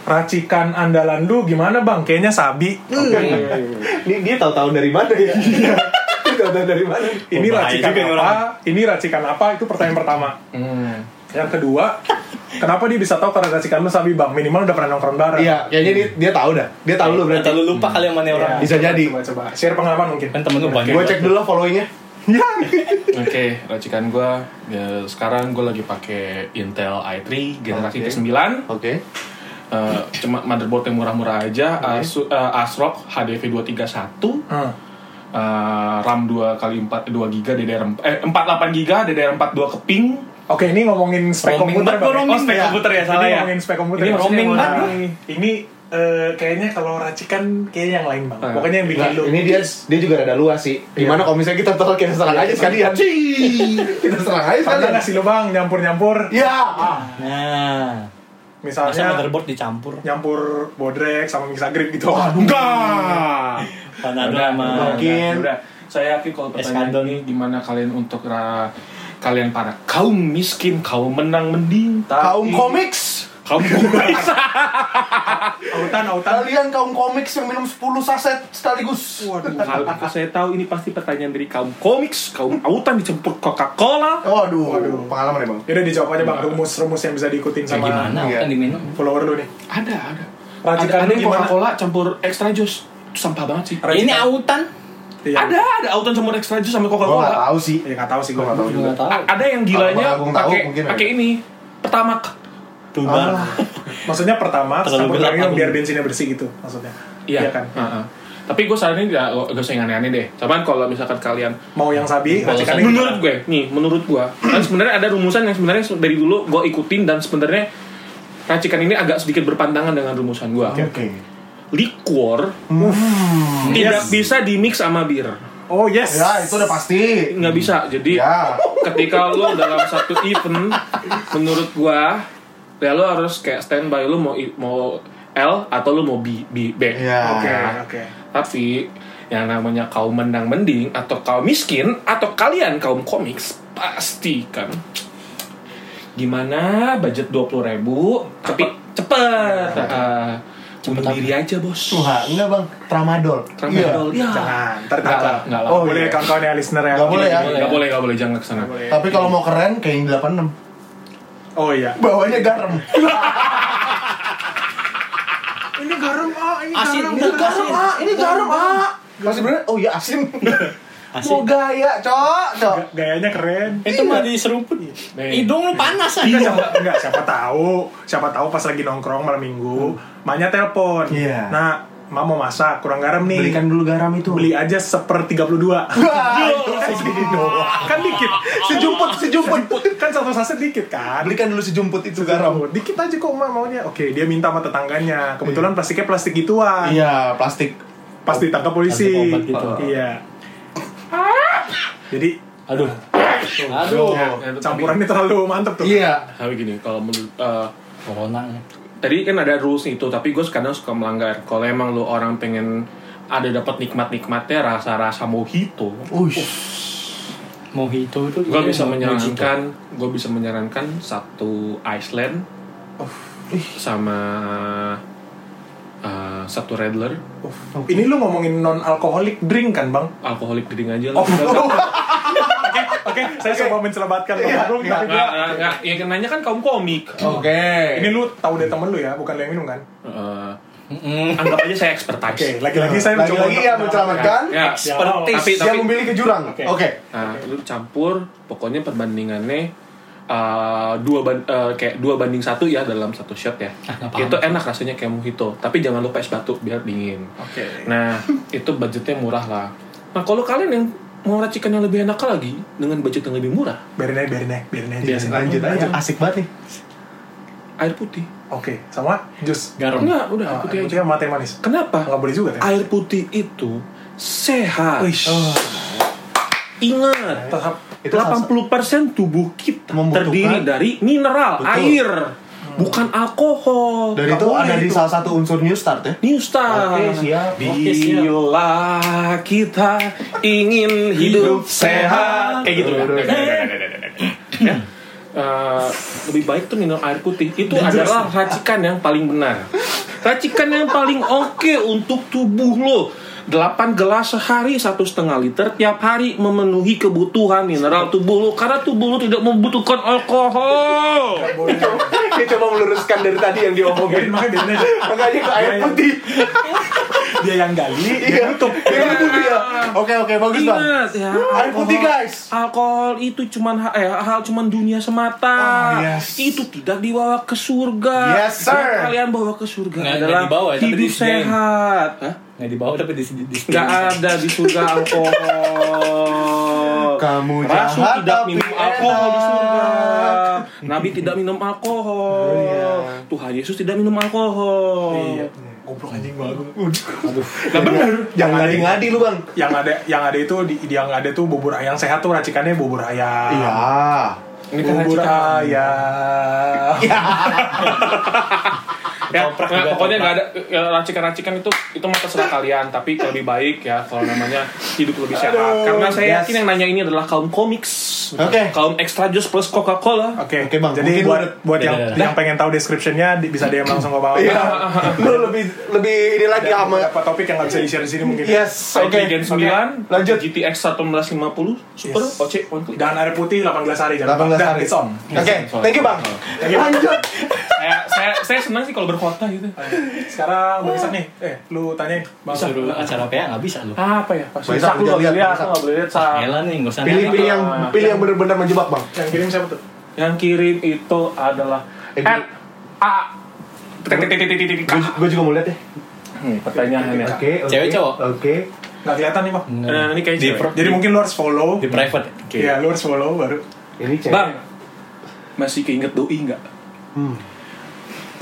S4: racikan andalan lu gimana bang kayaknya sabi
S2: Ini dia tahu-tahu dari mana ya? Tahu-tahu dari mana?
S4: ini
S3: Oh,
S4: racikan
S3: nih
S4: apa ini racikan apa itu pertanyaan pertama
S1: Hmm.
S4: yang kedua kenapa dia bisa tahu karena racikan lu sabi bang minimal udah pernah nongkrong bareng
S2: Iya, kayaknya dia, dia tahu dah. Dia tahu lu berarti.
S3: Atau lu lupa kali yang mana orang.
S2: Bisa
S4: coba,
S2: jadi.
S4: coba coba share pengalaman mungkin
S3: Kan temen lu banyak.
S2: Gue cek dulu lah followingnya.
S1: Oke, racikan gua ya, sekarang gue lagi pakai Intel i3 generasi
S2: Oke.
S1: ke-9.
S2: Oke.
S1: Eh, cuma motherboard yang murah-murah aja, Asu- eh, ASRock HDV 231.
S4: Hmm.
S1: eh, RAM 2 kali 4 2 GB DDR eh 48 GB DDR42 keping.
S4: Oke, ini ngomongin spek
S3: Roaming
S4: komputer
S3: banget,
S4: Bang.
S3: roaming
S1: Oh, spek
S4: ya.
S1: komputer ya, salah
S4: ini
S1: ya.
S4: ngomongin spek komputer.
S1: Ini
S4: Maksudnya
S3: roaming banget.
S4: Ini eh, kayaknya kalau racikan kayaknya yang lain bang.
S1: Ah.
S4: Pokoknya yang bikin
S2: Nah,
S4: lu.
S2: ini dia dia juga rada luas sih. Gimana kalau misalnya kita terus kita serang aja sekalian? kita serang aja sekalian.
S4: nggak sih lu bang nyampur-nyampur?
S2: Ya.
S3: Nah, masa
S4: Misalnya
S3: motherboard dicampur.
S4: nyampur bodrek sama mixagrip gitu.
S1: Enggak.
S3: Panado
S1: Udah,
S3: sama
S2: mungkin.
S1: Udah. Saya yakin kalau pertanyaan ini gimana kalian untuk kalian para kaum miskin, kaum menang mending,
S2: Kaum komiks.
S1: kaum komiks.
S4: Autan, autan.
S2: Kalian kaum komiks yang minum 10 saset sekaligus.
S4: Waduh.
S1: Kalau saya tahu ini pasti pertanyaan dari kaum komiks, kaum autan dicampur Coca-Cola.
S2: Waduh,
S4: Waduh.
S2: pengalaman ya bang.
S4: Yaudah dijawab aja bang, rumus-rumus yang bisa diikutin
S3: Kayak
S4: sama
S3: gimana?
S2: Iya.
S3: Kan diminum.
S4: follower lu nih.
S1: Ada, ada.
S4: Racikan
S1: ada, ada? Coca-Cola campur extra jus. Sampah banget sih.
S4: Racikan.
S3: Ini autan.
S4: Iya.
S1: Ada, ada autan semur extra jus sama
S2: Gue nggak
S1: Coca-Cola.
S2: tahu sih.
S4: Ya nggak tahu sih gue.
S2: Gue nggak tahu juga.
S3: Tahu.
S1: Ada yang gilanya pakai
S2: mungkin
S1: pakai ini. Pertama
S3: Tuh bar.
S4: Maksudnya pertama campur
S3: aku.
S4: biar bensinnya bersih gitu maksudnya.
S1: Iya
S4: kan.
S1: Heeh. Tapi gue saranin gak, gak usah yang aneh-aneh deh. Cuman kalau misalkan kalian
S4: Mau yang sabi, racikannya
S1: menurut gue nih menurut gue kan sebenarnya ada rumusan yang sebenarnya dari dulu gue ikutin dan sebenarnya racikan ini agak sedikit berpantangan dengan rumusan gue
S2: Oke.
S1: Liquor? Tidak bisa di mix sama bir.
S4: Oh yes.
S2: Ya itu udah pasti.
S1: nggak bisa. Jadi
S2: Ya.
S1: ketika lo dalam satu event menurut gua ya lo harus kayak standby. Lo mau mau L atau lo mau B B B.
S2: Iya.
S4: Oke,
S1: Nah,
S4: oke.
S1: tapi yang namanya kaum mendang mending atau kaum miskin atau kalian kaum komiks pastikan gimana? Budget dua puluh ribu tapi cepet. Ah, bunuh
S3: Cepet apa?
S1: diri aja bos
S2: Wah, enggak bang, tramadol.
S1: Tramadol,
S2: Iya.
S1: ya.
S4: Jangan, ntar
S1: Nggak lah,
S4: ditangkap.
S1: nggak.
S4: Oh, boleh
S2: iya.
S4: kawan-kawan ya listener ya.
S2: Nggak boleh ya.
S1: Nggak boleh, nggak boleh, jangan ke sana.
S4: Boleh.
S2: Tapi kalau mau keren kayak yang 86
S4: Oh iya.
S2: Bawahnya garam.
S4: Ini garam ah, ini
S3: Asin,
S4: garam.
S3: ini garam,
S2: ah, ini garam ah. Masih bener? Oh iya asin. Mau gaya, cok, cok.
S4: Ga- Gayanya keren.
S3: Itu mah diseruput.
S1: Nih.
S3: Hidung lu panas
S4: Enggak,
S3: aja.
S4: siapa, enggak, siapa tahu, siapa tahu pas lagi nongkrong malam minggu, Manya telepon.
S2: Iya.
S4: Nah, Ma mau masak, kurang garam nih.
S2: Belikan dulu garam itu.
S4: Beli aja seper 32.
S2: Wah, itu segini doang.
S4: kan dikit.
S2: Sejumput, sejumput.
S4: Kan satu saset dikit kan.
S2: Belikan dulu sejumput itu garam.
S4: Dikit aja kok Ma maunya. Oke, dia minta sama tetangganya. Kebetulan plastiknya plastik gituan.
S2: Iya, plastik.
S4: Pas ditangkap polisi.
S3: Plastik obat gitu.
S4: Iya. Jadi
S3: Aduh. Aduh.
S4: ya, campurannya terlalu mantep tuh.
S2: Iya.
S1: Tapi gini, kalau menurut eh,
S3: Corona.
S1: tadi kan ada rules itu, tapi gue kadang suka melanggar. Kalau emang lu orang pengen ada dapat nikmat-nikmatnya rasa-rasa mojito,
S2: Ush.
S3: Mojito itu.
S1: gue bisa menyarankan, gue bisa menyarankan satu Iceland sama satu Redler,
S4: Ini lu ngomongin non alkoholik drink kan, Bang?
S1: alkoholik drink aja
S4: Oh.
S1: lah.
S4: Oke, saya coba mencelamatkan Bang
S2: Iya,
S4: Agung,
S2: iya.
S4: tapi
S1: Nggak,
S4: gua
S1: nggak, nggak. yang nanya kan kaum komik.
S2: Oke.
S4: ini lu tahu dari temen lu ya, bukan lu yang minum kan?
S1: Eh,
S3: Mm-mm.
S1: anggap aja saya expertise.
S4: Oke, lagi-lagi saya mencoba
S2: Lagi-lagi
S4: untuk
S2: yang mencelamatkan
S1: Ya,
S3: Expertise.
S1: tapi
S2: yang
S1: tapi
S2: memilih ke jurang.
S4: Oke.
S2: Oke.
S1: Nah, lu campur, pokoknya perbandingannya uh, dua ban- uh, kayak dua banding satu ya dalam satu shot ya.
S3: Ah,
S1: itu enak rasanya kayak mojito, tapi jangan lupa es batu biar dingin.
S4: Oke.
S1: Nah, itu budgetnya murah lah. Nah, kalau kalian yang mau racikan yang lebih enak lagi dengan budget yang lebih murah,
S4: Biarin aja, biarin aja, biarin aja.
S1: Biarin
S2: Lanjut aja. Asik banget nih.
S1: air putih.
S4: Oke, sama jus.
S3: Garam.
S1: Enggak, udah air
S4: Oh,
S1: putih
S4: putih
S1: aja.
S4: sama teh manis.
S1: Kenapa?
S4: Nggak boleh juga teh.
S1: Air putih itu sehat.
S4: Wish.
S1: Ingat,
S4: Tahap
S2: Itu
S1: 80% tubuh kita terdiri dari mineral,
S2: Betul.
S1: air, bukan alkohol.
S2: Dan itu ada di salah satu unsur New Start ya.
S1: New Star.
S2: Oke, siap.
S1: Bila kita ingin hidup sehat, kayak gitu ya. Ya. Eh, lebih baik tuh minum air putih. Itu adalah racikan yang paling benar. Racikan yang paling oke untuk tubuh lo. 8 gelas sehari satu setengah liter tiap hari memenuhi kebutuhan mineral tubuh lo karena tubuh lo tidak membutuhkan alkohol.
S2: Dia coba meluruskan dari tadi yang diomongin.
S4: makanya biarin aja.
S2: Makanya ke air
S4: Iya,
S2: putih.
S4: Dia yang gali, dia
S2: Iya.
S4: nutup.
S2: Dia nutup ya. Oke oke bagus bang.
S1: Ya,
S2: Air putih guys.
S1: Alkohol itu cuman eh, hal cuman dunia semata.
S2: Oh, yes.
S1: Itu tidak dibawa ke surga.
S2: Yes, sir.
S1: Yang kalian bawa ke surga
S3: Nggak-
S1: adalah
S3: nggak dibawa,
S1: hidup sehat. Hah?
S3: Nggak di bawah tapi di di. di
S1: Nggak ada di surga alkohol.
S2: Kamu
S1: Rasul
S2: jahat
S1: tidak minum alkohol di surga. Nabi tidak minum alkohol.
S2: Oh, iya.
S1: Tuhan Yesus tidak minum alkohol.
S4: Iya. Goblok anjing gua Agung.
S1: Nah bener.
S2: Jangan ngadi-ngadi lu bang.
S4: Yang ada yang ada itu di yang ada tuh bubur ayam sehat tuh racikannya bubur ayam.
S2: Iya.
S1: Ini kan
S4: Bubur ayam.
S1: ya,
S3: Toprak
S1: nah, pokoknya nggak ada ya, racikan-racikan itu itu mah terserah kalian tapi lebih baik ya kalau namanya hidup lebih sehat karena saya
S2: yes.
S1: yakin yang nanya ini adalah kaum komiks
S2: Oke.
S1: kaum extra jus plus Coca Cola
S4: Oke,
S2: Oke, Bang.
S4: Jadi
S2: Mungkin
S4: buat buat yang
S3: Udah, udah.
S4: yang pengen tahu description-nya di- bisa DM langsung ke bawah.
S2: Iya. Lu lebih lebih ini lagi
S4: Ada
S2: sama.
S4: beberapa topik yang nggak bisa di-share di sini mungkin.
S2: Yes. Oke.
S1: Gen 9
S2: Lanjut.
S1: GTX 1850 Super
S4: Yes.
S1: OC one click
S4: Dan air putih 18 hari jangan
S2: 18
S4: lupa. Dan
S2: hari.
S4: It's on.
S2: Oke. Thank you bang. Lanjut.
S1: saya, saya, saya senang sih kalau berkota gitu.
S4: Sekarang Bang Isak nih, eh lu tanyain Bang.
S3: Suruh acara PA nggak bisa lu.
S1: Apa ya? Pas Isak
S2: Isak
S1: lu
S2: lihat,
S1: lihat,
S2: Bang Isak.
S1: nggak boleh lihat.
S3: Elah nih, nggak usah
S2: Pilih pilih yang pilih yang benar-benar menjebak bang.
S4: Yang kirim siapa tuh?
S1: Yang kirim itu adalah
S2: Eh,
S1: at a.
S2: Gue juga mau lihat ya.
S1: Hmm, pertanyaannya.
S2: Oke. oke,
S3: Cewek, cowok?
S2: Oke.
S4: Nggak kelihatan nih bang.
S1: Nah, ini kayak
S3: di,
S4: Jadi mungkin lu harus follow.
S3: di private. ya?
S4: Iya, lu harus follow baru.
S2: Ini cewek.
S1: Bang, masih keinget doi nggak?
S2: Hmm.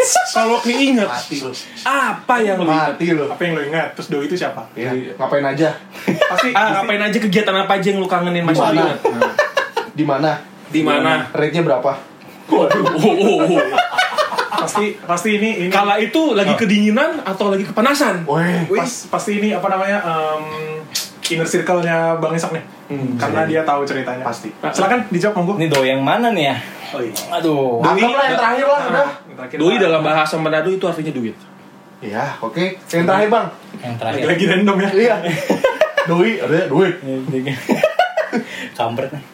S1: Kalau keinget,
S2: Mati lu.
S1: apa yang lu ingat?
S2: Mati lu.
S4: Apa yang lu ingat? Terus doi itu siapa?
S2: Ya, ngapain aja?
S4: Pasti
S1: Ah, ngapain aja kegiatan apa aja yang lu kangenin masih
S2: Di mana?
S1: ingat? Nah,
S2: Di mana?
S1: Di mana?
S2: Rate-nya berapa?
S1: Waduh. Oh, oh, oh.
S4: pasti pasti ini ini
S1: Kala itu lagi kedinginan atau lagi kepanasan?
S2: Weh.
S4: pas, pasti ini apa namanya em, inner circle-nya Bang Isak nih. Karena dia tahu ceritanya.
S2: Pasti.
S4: Silakan dijawab monggo.
S3: Ini do yang mana nih ya?
S4: Oh iya.
S3: Aduh.
S2: Anggaplah yang terakhir lah, udah.
S1: Doi dalam bahasa Manado itu artinya duit.
S2: Iya, oke. Yang terakhir bang.
S3: Yang terakhir.
S4: Lagi random ya.
S2: Iya. Doi, ada duit.
S3: Kampret nih.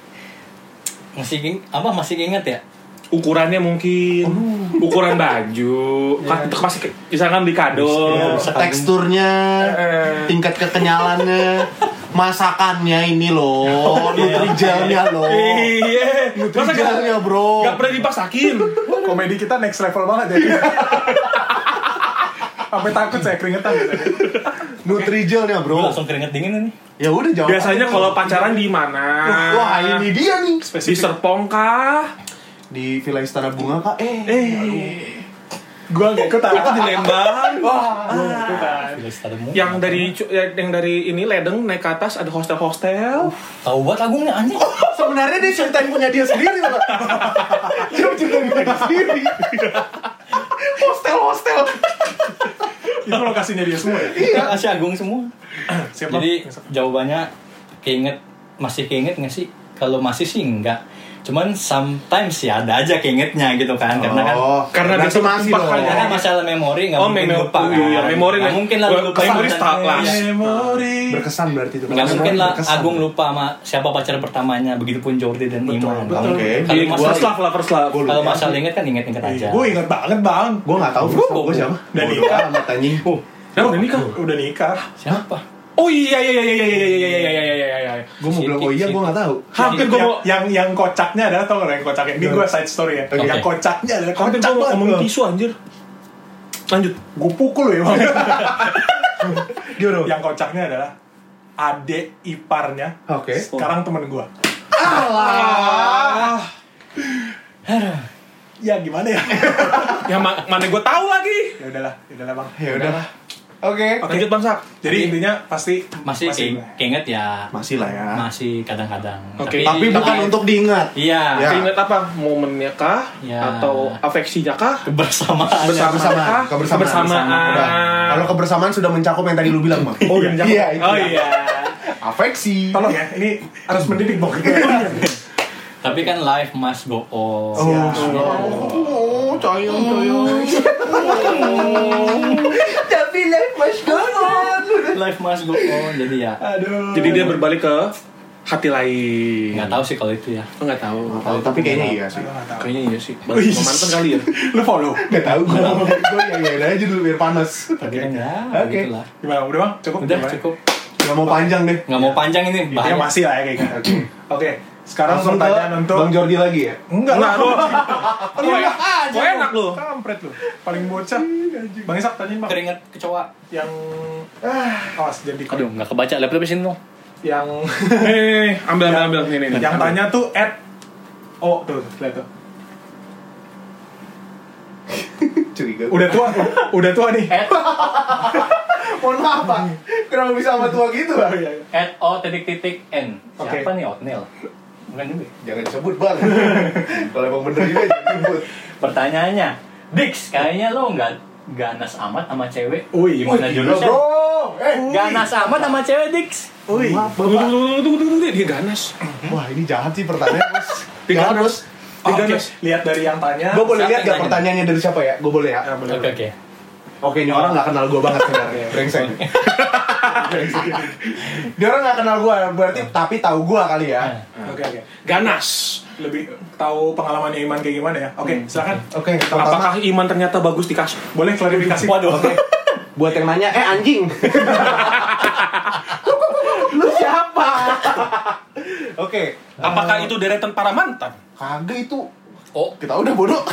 S3: Masih ing- apa masih ingat ya?
S1: Ukurannya mungkin ukuran baju, kan itu masih misalkan di kado.
S2: Teksturnya,
S1: Eh.
S2: tingkat kekenyalannya, masakannya ini loh, nutrijelnya loh.
S1: Iya, masa
S2: Nutrijelnya bro.
S1: gak pernah dipaksakin?
S4: Komedi kita next level banget ya. Sampai takut saya keringetan.
S2: Nutrijelnya
S3: Gue
S2: bro.
S3: langsung keringet dingin nih.
S2: Ya udah jawab.
S1: Biasanya kalau pacaran di mana?
S2: Wah ini dia nih.
S1: Di Serpong kah?
S2: Di Villa Istana Bunga kak. Eh.
S1: Eh,
S4: Gua gak ikutan.
S1: itu di Lembang.
S3: Setadamu.
S1: Yang dari cu- yang dari ini ledeng naik ke atas ada hostel-hostel.
S3: Tahu banget agungnya anjing.
S2: Sebenarnya dia ceritain punya dia sendiri loh. dia ceritain punya dia sendiri. hostel hostel.
S4: Itu lokasinya dia semua ya.
S3: Iya. Masih agung semua.
S4: Siapa?
S3: Jadi jawabannya keinget masih keinget nggak sih? Kalau masih sih enggak. Cuman sometimes ya ada aja keingetnya gitu kan karena kan
S2: Oh,
S1: Karena dia
S2: masih dong.
S3: karena masalah memori nggak
S1: Oh,
S3: mungkin
S1: memori.
S3: lupa kan.
S1: Iya, memori
S3: Nggak
S1: lah.
S3: mungkin lah lupa.
S1: memori
S3: Iya.
S1: start lah.
S4: Memori.
S2: Berkesan berarti itu.
S3: Nggak mungkin lah. Agung lupa sama siapa pacar pertamanya begitupun Jordi dan Iman.
S4: betul.
S2: Oke.
S3: Kalau
S1: Di
S3: masalah
S1: first love lah, first love.
S3: Kalau masalah inget kan inget-inget aja.
S4: Gue inget banget bang.
S2: Gue gak tau first gue siapa.
S4: Nikah.
S2: amat anjing.
S1: Nah, udah nikah.
S4: Udah nikah.
S3: Siapa?
S1: Oh iya iya iya iya iya iya iya iya iya iya iya iya.
S2: Gue mau bilang oh iya gue gak tau.
S1: Hampir gue mau
S4: yang yang kocaknya adalah tau gak yang kocaknya? Ini gue side story ya.
S3: Oke.
S4: Yang kocaknya adalah
S1: hampir
S4: kocak banget.
S1: ngomongin tisu anjir. Lanjut.
S4: Gue pukul ya bang.
S2: Gimana?
S4: yang kocaknya adalah adik iparnya.
S2: Oke.
S4: Sekarang temen gue.
S2: Ah.
S4: Ya gimana ya?
S1: Yang ma- mana gue tahu lagi.
S4: ya udahlah, ya udahlah bang.
S2: Ya udah. Oke.
S1: Lanjut Bang Sak.
S4: Jadi intinya pasti
S3: Masih ke- keinget ya.
S2: Masih lah ya.
S3: Masih kadang-kadang.
S1: Oke.
S2: Tapi bukan untuk diingat.
S3: Iya.
S2: Ya.
S1: Ingat apa? Momennya kah?
S3: Ya.
S1: Atau afeksinya kah?
S3: Kebersamaan.
S1: Bersama
S2: Kebersamaan. Kebersamaan.
S1: Kebersamaan.
S2: Udah. Kalau kebersamaan sudah mencakup yang tadi lu bilang, Bang.
S1: Oh.
S2: Iya, itu.
S1: Oh iya.
S2: Afeksi.
S4: Tolong ya, ini harus mendidik bang.
S3: Tapi kan life must go on.
S2: Oh, oh, coyong, coyong. Tapi life must go on.
S3: Life must go on. Jadi ya
S4: Aduh.
S1: Jadi dia berbalik ke hati lain.
S3: nggak tahu sih kalau itu ya.
S1: Oh, nggak tahu.
S2: Oh, tapi kayaknya iya sih.
S1: Kayaknya iya sih. Balik ke mantan kali ya.
S4: Lu follow.
S2: Gak tau gue. Gue ya ya aja dulu biar panas.
S3: Tapi
S2: Oke.
S3: begitulah.
S4: Gimana? Udah bang? Cukup?
S3: Udah cukup.
S2: Gak mau panjang deh.
S3: Nggak mau panjang ini
S4: Ya
S3: bahaya.
S4: masih lah ya kayaknya.
S2: Oke.
S4: Oke, sekarang
S2: Langsung ke
S4: pertanyaan untuk
S2: Bang Jordi lagi ya.
S4: Enggak
S1: Enggak,
S4: lah.
S1: lu.
S4: Lu enak
S1: Kok enak lu?
S4: Kampret lu. Paling bocah. Bang Isak tanyain bang.
S3: Keringet kecoa.
S4: Yang ah, awas jadi
S3: Aduh, nggak kebaca laptopnya sini dong.
S4: yang
S1: Eh, ambil ambil ambil nih nih.
S4: yang tanya tuh at oh tuh lihat tuh
S2: Curiga.
S4: udah tua udah tua nih
S2: Mohon maaf, Pak. Kenapa bisa sama tua gitu, Bang?
S3: At O titik titik N. Siapa nih Otnil? Bukan juga.
S2: Jangan disebut, Bang. Kalau emang bener juga jangan disebut.
S3: Pertanyaannya, Dix, kayaknya lo nggak ganas amat sama cewek.
S4: Wih,
S3: Gimana
S2: Gila,
S3: jurusnya?
S2: Bro. Eh,
S3: Ganas amat sama cewek, Dix.
S4: Wih,
S2: maaf,
S1: Tunggu,
S2: Bapak.
S1: tunggu, tunggu, tunggu, dia ganas.
S2: Wah, ini jahat sih pertanyaan, Jahat,
S1: ganas.
S2: Bos.
S4: Oke, lihat dari yang tanya.
S2: Gue boleh lihat gak pertanyaannya dari siapa ya? Gue boleh ya?
S4: Ya, boleh.
S3: Oke, oke.
S2: Oke, ini orang gak kenal gue banget sebenarnya. Brengsek. Dia orang gak kenal gue, berarti tapi tahu gue kali ya.
S4: Oke, oke.
S1: Ganas.
S4: lebih tahu pengalamannya Iman kayak gimana ya. Oke, silakan.
S2: Oke, pertama
S1: Apakah Iman ternyata bagus di kasur?
S4: Boleh klarifikasi.
S3: Waduh.
S2: buat yang nanya, eh anjing. Lu siapa? Oke.
S1: Apakah itu deretan para mantan?
S2: Kagak itu.
S3: Oh,
S2: Kita udah bodoh.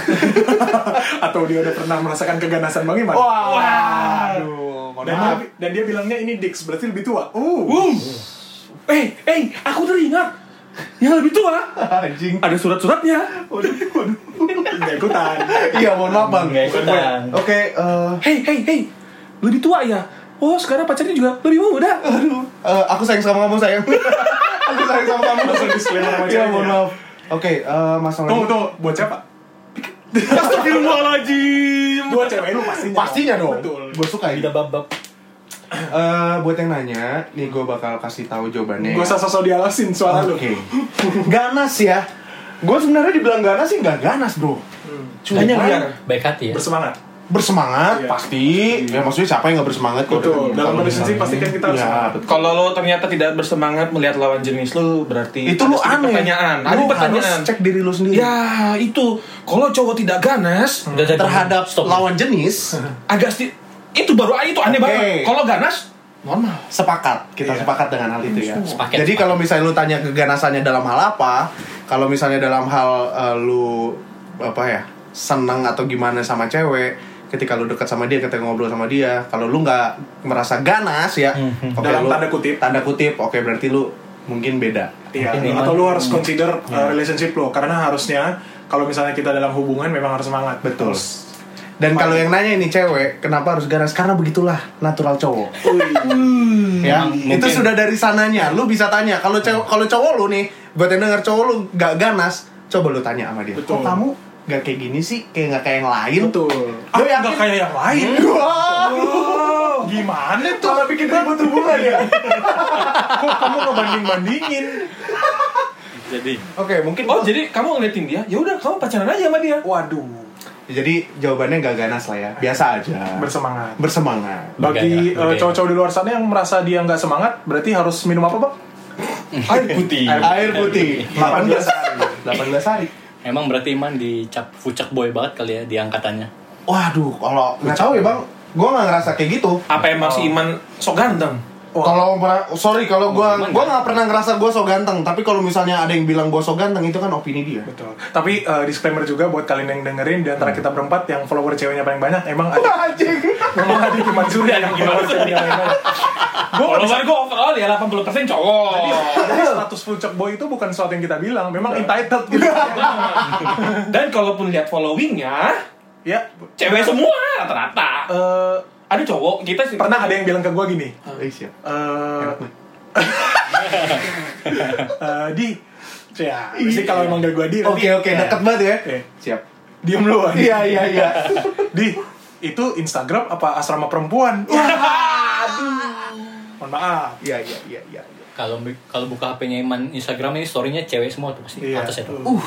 S4: Atau dia udah pernah merasakan keganasan Bang Iman?
S2: Waduh. mohon
S4: Dan
S2: maaf.
S4: dia, dan dia bilangnya ini Dix, berarti lebih tua. Uh.
S1: Um. Eh, eh, aku teringat. Yang lebih tua.
S2: Anjing.
S1: Ada surat-suratnya.
S4: Waduh, waduh. Nggak ikutan.
S2: Iya, mohon maaf bang.
S3: Nggak ikutan.
S2: Oke, eh,
S1: Hei, hei, hei. Lebih tua ya? Oh, sekarang pacarnya juga lebih muda.
S2: aduh, eh, aku sayang sama kamu sayang. aku sayang sama kamu.
S4: Langsung disclaimer sama
S2: Iya, mohon maaf. Oke, eh, masalah
S4: Tunggu, tunggu. Buat siapa?
S1: Astagfirullahaladzim.
S4: Buat cewek lu pastinya.
S2: Pastinya dong.
S4: Betul.
S2: Gue suka
S3: tidak
S2: ini.
S3: babak.
S2: Eh, buat yang nanya, nih gue bakal kasih tahu jawabannya.
S4: Gue usah sosok dialasin suara lu.
S2: Oke. ganas ya. Gue sebenarnya dibilang ganas sih nggak ganas bro. Cuma
S1: Hanya biar.
S3: Baik hati ya.
S4: Bersemangat.
S2: Bersemangat
S4: Iya.
S2: pasti. Ya maksudnya siapa yang nggak bersemangat kok?
S4: Betul. Dalam
S2: Kalau
S4: relationship
S2: misalnya-
S4: pasti kan kita harus
S2: Iya, betul.
S1: Kalau lo ternyata tidak bersemangat melihat lawan jenis lo, berarti
S2: Itu
S1: sedikit
S2: aneh.
S1: Pertanyaan.
S2: Lu
S1: Ada pertanyaan.
S2: harus cek diri lu sendiri.
S1: Ya itu, kalau cowok tidak ganas,
S3: udah,
S2: terhadap
S3: stop.
S2: lawan jenis
S1: agak sedikit itu baru itu aneh
S2: Oke.
S1: banget. Kalau ganas, normal.
S2: sepakat kita
S4: Iya.
S2: sepakat dengan hal itu ya
S3: Sepaket,
S2: jadi kalau misalnya lu tanya keganasannya dalam hal apa kalau misalnya dalam hal eh, lu apa ya seneng atau gimana sama cewek ketika lu dekat sama dia ketika ngobrol sama dia kalau lu nggak merasa ganas ya
S3: Hmm,
S2: oke
S4: Dalam
S2: lu-
S4: tanda kutip.
S2: tanda kutip oke berarti lu mungkin beda.
S4: Iya,
S3: Mungkin
S4: atau lu harus consider uh, relationship lo karena harusnya kalau misalnya kita dalam hubungan memang harus semangat.
S2: betul.
S4: Terus,
S2: dan kalau yang nanya ini cewek kenapa harus ganas? Karena begitulah natural cowok. Ya
S3: Emang
S2: itu
S3: mungkin-
S2: sudah dari sananya. Lu bisa tanya kalau cowok kalau cowok lu nih buat yang denger cowok lu gak ganas coba lu tanya sama dia.
S4: Betul.
S2: kok kamu gak kayak gini sih kayak gak kayak yang lain. Lu
S4: Ah,
S2: yakin?
S4: nggak kayak yang lain.
S2: Wow.
S4: Gimana tuh? Malah bikin ribut hubungan ya? Kok kamu ngebanding-bandingin?
S3: Jadi
S2: oke mungkin
S1: Oh jadi kamu ngeliatin dia, ya udah kamu pacaran aja sama dia.
S4: Waduh,
S2: jadi jawabannya gak ganas lah ya biasa aja
S4: bersemangat.
S2: bersemangat
S4: Bagi uh, cowok-cowok di luar sana yang merasa dia nggak semangat, berarti harus minum apa, Bang?
S1: Air putih.
S2: air putih 18 hari 18 hari
S3: Emang berarti Iman dicap fucek boy banget kali ya di angkatannya.
S2: waduh kalau nggak tahu ya bang gue nggak ngerasa kayak gitu
S1: Apa emang si Iman sok ganteng?
S2: Kalau pra- sorry kalau gua
S3: Gimana?
S2: gua nggak pernah ngerasa gua so ganteng, tapi kalau misalnya ada yang bilang gua so ganteng itu kan opini dia.
S4: Betul. Tapi uh, disclaimer juga buat kalian yang dengerin di antara kita berempat yang follower ceweknya paling banyak, emang ada
S2: Anjing.
S4: memang ada Iman Surya yang follower ceweknya paling banyak. Gue
S1: Kalau gue overall ya 80% cowok.
S4: Jadi status fucek boy itu bukan sesuatu yang kita bilang, memang entitled gitu.
S1: Dan kalaupun lihat followingnya,
S4: ya,
S1: cewek semua rata-rata.
S4: eh,
S1: Ada cowok kita sih
S4: pernah ada yang bilang ke gue gini,
S2: Eh, siap.
S4: eh eh, di, ya, sih kalau emang manggil gue di,
S2: Oke oke deket banget ya.
S4: Oke.
S2: Siap.
S4: diem lu.
S2: Iya iya iya.
S4: Di, itu Instagram apa asrama perempuan? Mohon maaf.
S2: Iya iya iya iya.
S3: Kalau kalau buka HP-nya Iman Instagram ini story-nya cewek semua tuh pasti
S4: Iya.
S3: atas itu.
S4: Uh.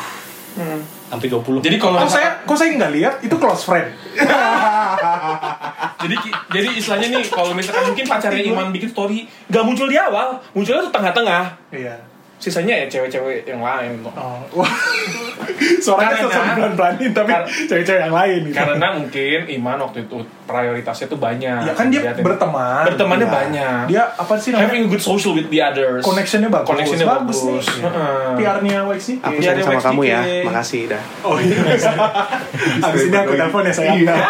S3: Sampai 20.
S1: Jadi kalau
S4: Kok saya, kok saya nggak lihat? Itu close friend.
S1: jadi jadi istilahnya nih kalau misalkan mungkin pacarnya Iman bikin story gak muncul di awal, munculnya tuh tengah-tengah.
S4: Iya.
S1: Sisanya ya cewek-cewek yang lain.
S4: Oh, wah. Suaranya sosok pelan-pelanin tapi cewek-cewek yang lain gitu.
S1: Karena mungkin Iman waktu itu prioritasnya tuh banyak.
S4: ya kan dia
S1: Liatin.
S4: berteman.
S1: Bertemannya
S2: Iya.
S1: banyak.
S4: Dia apa sih namanya?
S1: Having a good social with the others.
S4: Connectionnya bagus.
S1: Connectionnya bagus.
S4: nih.
S1: Heeh.
S4: PR-nya Wax nih.
S2: Aku
S1: Iya,
S2: sayang
S1: dia
S2: sama kamu ya. Makasih dah.
S4: Oh iya. Abis ini aku telepon ya sayang.
S2: Iya.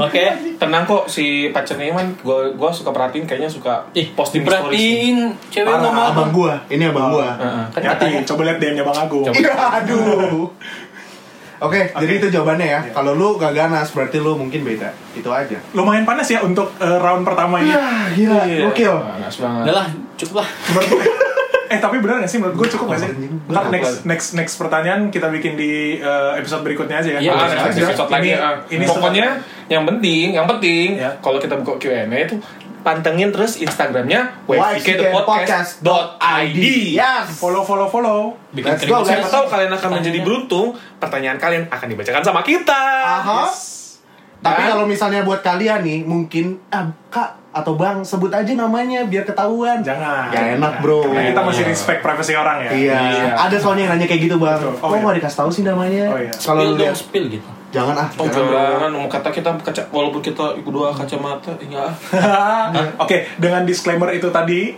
S3: Oke.
S1: Tenang kok si pacarnya Iman, gue gua suka perhatiin kayaknya suka
S3: Ih,
S1: posting
S3: perhatiin cewek ngomong
S2: abang gua. Ini abang gua.
S1: Heeh. Kan
S4: Hati,
S1: katanya
S4: coba lihat DM-nya Bang Agung.
S1: Coba.
S2: Iya, aduh. Oke, jadi itu jawabannya ya. Kalau lu gak ganas, berarti lu mungkin beda. Itu aja.
S4: Lumayan panas ya untuk eh, round pertama ini.
S2: gila,
S1: Iya.
S2: gokil.
S1: Panas banget.
S3: Udah lah, cukup lah.
S4: Menurut gue, eh tapi benar gak sih menurut gue cukup gak sih? Ntar next next next pertanyaan kita bikin di eh, episode berikutnya aja ya.
S3: Iya,
S1: Ah,
S4: aja.
S1: episode lagi.
S4: Ini-
S1: ah.
S4: ini
S1: Pokoknya yang penting, yang penting
S4: Ya.
S1: kalau kita buka Q&A itu pantengin terus Instagramnya
S2: wfckpodcast.id. Yes.
S4: follow follow follow.
S3: Bikin
S2: Let's
S3: keringat
S2: go,
S1: Siapa tahu kalian akan menjadi beruntung, pertanyaan kalian akan dibacakan sama kita.
S2: Aha. Tapi
S1: Kan?
S2: kalau misalnya buat kalian nih, mungkin ah, kak atau bang sebut aja namanya biar ketahuan.
S4: Jangan.
S2: Gak enak bro.
S4: Karena kita masih
S1: Iya.
S4: respect privasi orang ya.
S2: Iya.
S1: Iya.
S2: Ada soalnya yang nanya kayak gitu bang.
S4: Oh,
S2: Oh,
S4: iya.
S2: dikasih tahu sih namanya.
S4: Oh, iya.
S2: Kalau
S3: Spill dong, spill gitu.
S2: Jangan ah.
S1: Oh
S2: jangan,
S1: jangan, mau kata kita kaca, walaupun kita dua kacamata, enggak.
S4: Oke, dengan disclaimer itu tadi,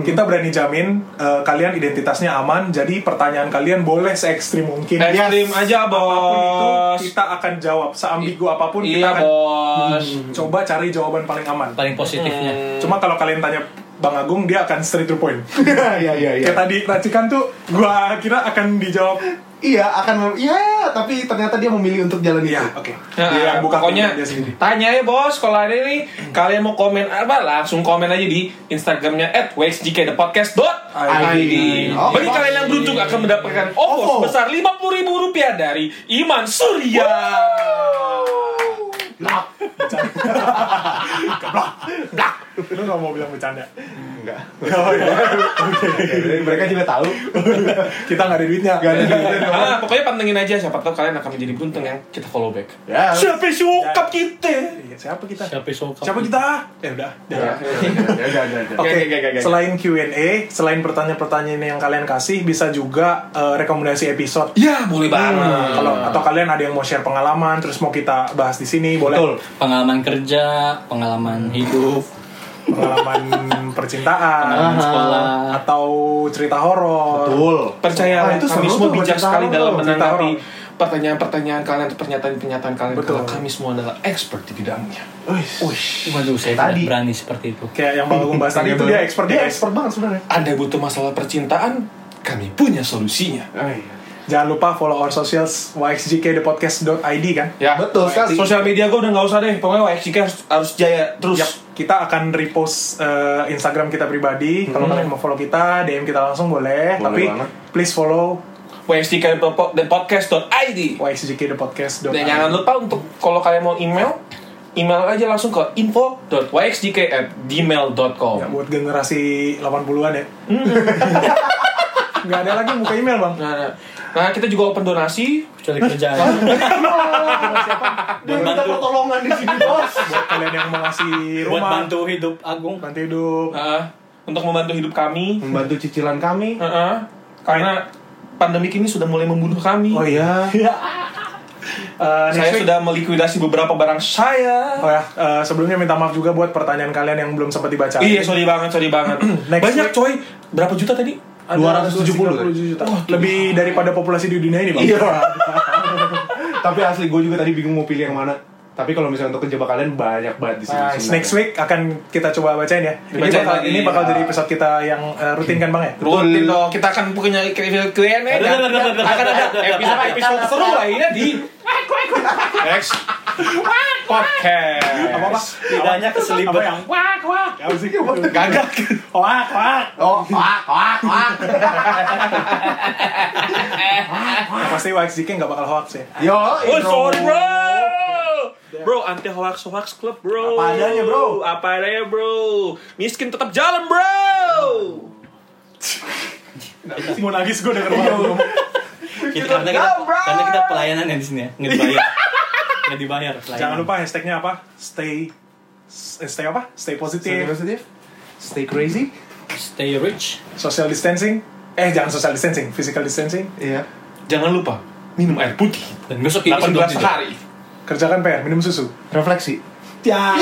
S4: kita berani jamin eh, kalian identitasnya aman. Jadi pertanyaan kalian boleh se ekstrim mungkin.
S1: Ekstrim aja
S4: Apa pun itu
S1: bos.
S4: kita akan jawab. Seambigu apa pun kita
S1: Iya
S4: akan
S1: bos.
S4: coba cari jawaban paling aman.
S3: Paling positifnya.
S4: Cuma kalau kalian tanya Bang Agung, dia akan straight to point.
S2: Iya iya iya.
S4: Kayak tadi racikan tuh, gua kira akan dijawab.
S2: Iya akan mem- iya tapi ternyata dia memilih untuk jalan
S4: Iya,
S2: itu.
S4: oke.
S1: Nah,
S4: Dia yang buka
S1: pokoknya
S4: dia sendiri.
S1: tanya ya bos kalau ada ini kalian mau komen apa langsung komen aja di Instagramnya at
S2: ID. Oke.
S1: Bagi kalian yang beruntung akan mendapatkan OVO
S2: OVO.
S1: sebesar 50 ribu rupiah dari Iman Surya.
S4: Lu gak mau bilang bercanda?
S2: Enggak.
S4: Oh iya.
S2: Mereka juga tahu.
S4: Kita gak ada duitnya.
S2: Gak ada duitnya.
S1: Ah, pokoknya pantengin aja siapa tahu kalian akan menjadi beruntung yang kita follow back.
S2: Ya.
S1: Siapa sih bokap kita?
S4: Iya, Siapa kita?
S3: Siapa yang suka?
S4: Siapa kita? Ya udah.
S2: Ya, ya, ya, ya, ya.
S4: Oke,
S1: Oke, oke, oke, oke.
S4: selain Q&A, selain pertanyaan-pertanyaan yang kalian kasih, bisa juga eh, rekomendasi episode.
S1: Ya boleh banget.
S4: Kalau atau kalian ada yang mau share pengalaman, terus mau kita bahas di sini, boleh.
S2: Betul.
S3: Pengalaman kerja, pengalaman hidup,
S4: Pengalaman percintaan,
S3: pengalaman sekolah.
S4: atau cerita horor.
S2: Betul.
S1: Percayalah
S2: Ah, itu
S1: kami semua bijak sekali dalam menanggapi pertanyaan-pertanyaan kalian atau pernyataan-pernyataan kalian
S4: Betul.
S1: karena kami semua adalah expert di bidangnya.
S2: Wih.
S3: Waduh, saya
S2: Tadi.
S3: tidak berani seperti itu.
S4: Kayak yang Bang Agung bahas tadi itu dia expert
S2: Dia
S4: guys.
S2: expert banget sebenarnya.
S1: Anda butuh masalah percintaan, kami punya solusinya.
S2: Oh, iya.
S4: Jangan lupa follow our socials yxjkthepodcast.id kan.
S1: Ya,
S2: Betul sekali.
S1: Sosial media gue udah nggak usah deh. Pokoknya WXJK harus, harus jaya terus.
S4: Yap, kita akan repost eh, Instagram kita pribadi. Kalau kalian mau follow kita, DM kita langsung boleh.
S2: Boleh
S4: Tapi
S2: banget.
S4: please follow
S1: podcast.id.
S4: yxjkthepodcast.id.
S1: Dan jangan lupa untuk kalau kalian mau email, email aja langsung ke info.yxjk@gmail.com.
S4: Ya, buat generasi 80-an ya. Nggak ada lagi buka email bang.
S1: Nah, nah. Nah, kita juga open donasi.
S3: Kecuali kerjaan.
S2: Dia minta pertolongan di sini, Bos.
S4: Buat kalian yang mau ngasih
S3: Buat
S4: rumah,
S3: bantu hidup Agung.
S4: bantu hidup.
S1: Nah, untuk membantu hidup kami.
S2: Membantu cicilan kami.
S1: Heeh. karena pandemi ini sudah mulai membunuh kami.
S2: Oh iya.
S4: Eh, next
S1: Saya
S4: week-
S1: sudah melikuidasi beberapa barang saya.
S4: Oh ya, eh, sebelumnya minta maaf juga buat pertanyaan kalian yang belum sempat dibaca.
S1: Iya, sorry banget, sorry banget.
S4: Next
S1: Banyak
S4: week-
S1: coy. Berapa juta tadi?
S4: Ada
S2: 270
S4: juta. Lebih daripada populasi di dunia ini, Bang.
S2: Iya. Tapi asli gue juga tadi bingung mau pilih yang mana. Tapi kalau misalnya untuk kejebak kalian banyak banget di sini.
S4: Nah, next week akan kita coba bacain ya. Ini bakal,
S1: lagi.
S4: ini bakal jadi episode kita yang eh, rutin kan bang ya?
S1: Rutin dong, kita akan punya Q&A dan akan ada episode-episode seru lainnya di Next Podcast.
S4: Apa apa?
S3: Tidaknya keselibet.
S4: Apa yang wak wak? Apa sih?
S1: Gagak.
S4: Wak wak.
S2: Oh, wak, wak, wak.
S4: Pasti YXJK nggak bakal hoax ya.
S2: Yo,
S1: Oh sorry bro Bro anti hoax hoax club bro
S2: Apa adanya, bro.
S1: Apa adanya bro Miskin tetap jalan bro
S4: Mau nangis gue denger ngomong.
S3: Kita, karena kita, karena kita pelayanan ya di sini ya. Nggak dibayar. Nggak dibayar pelayanan.
S4: Jangan lupa hashtagnya apa? Stay eh, stay apa? Stay
S2: Stay
S4: positive.
S2: positive. Stay crazy.
S3: Stay rich.
S4: Social distancing. Eh jangan social distancing, physical distancing.
S2: Iya.
S1: Jangan lupa Minum air putih
S3: Dan gosok gigi
S1: 8
S3: sebelum
S1: gelas
S3: tidur.
S1: sehari
S4: Kerjakan PR, minum susu.
S2: Refleksi.
S4: Ya.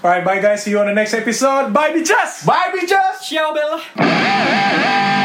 S4: Alright, bye guys. See you on the next episode. Bye bitches.
S2: Bye, bitches.
S3: Ciao Bella.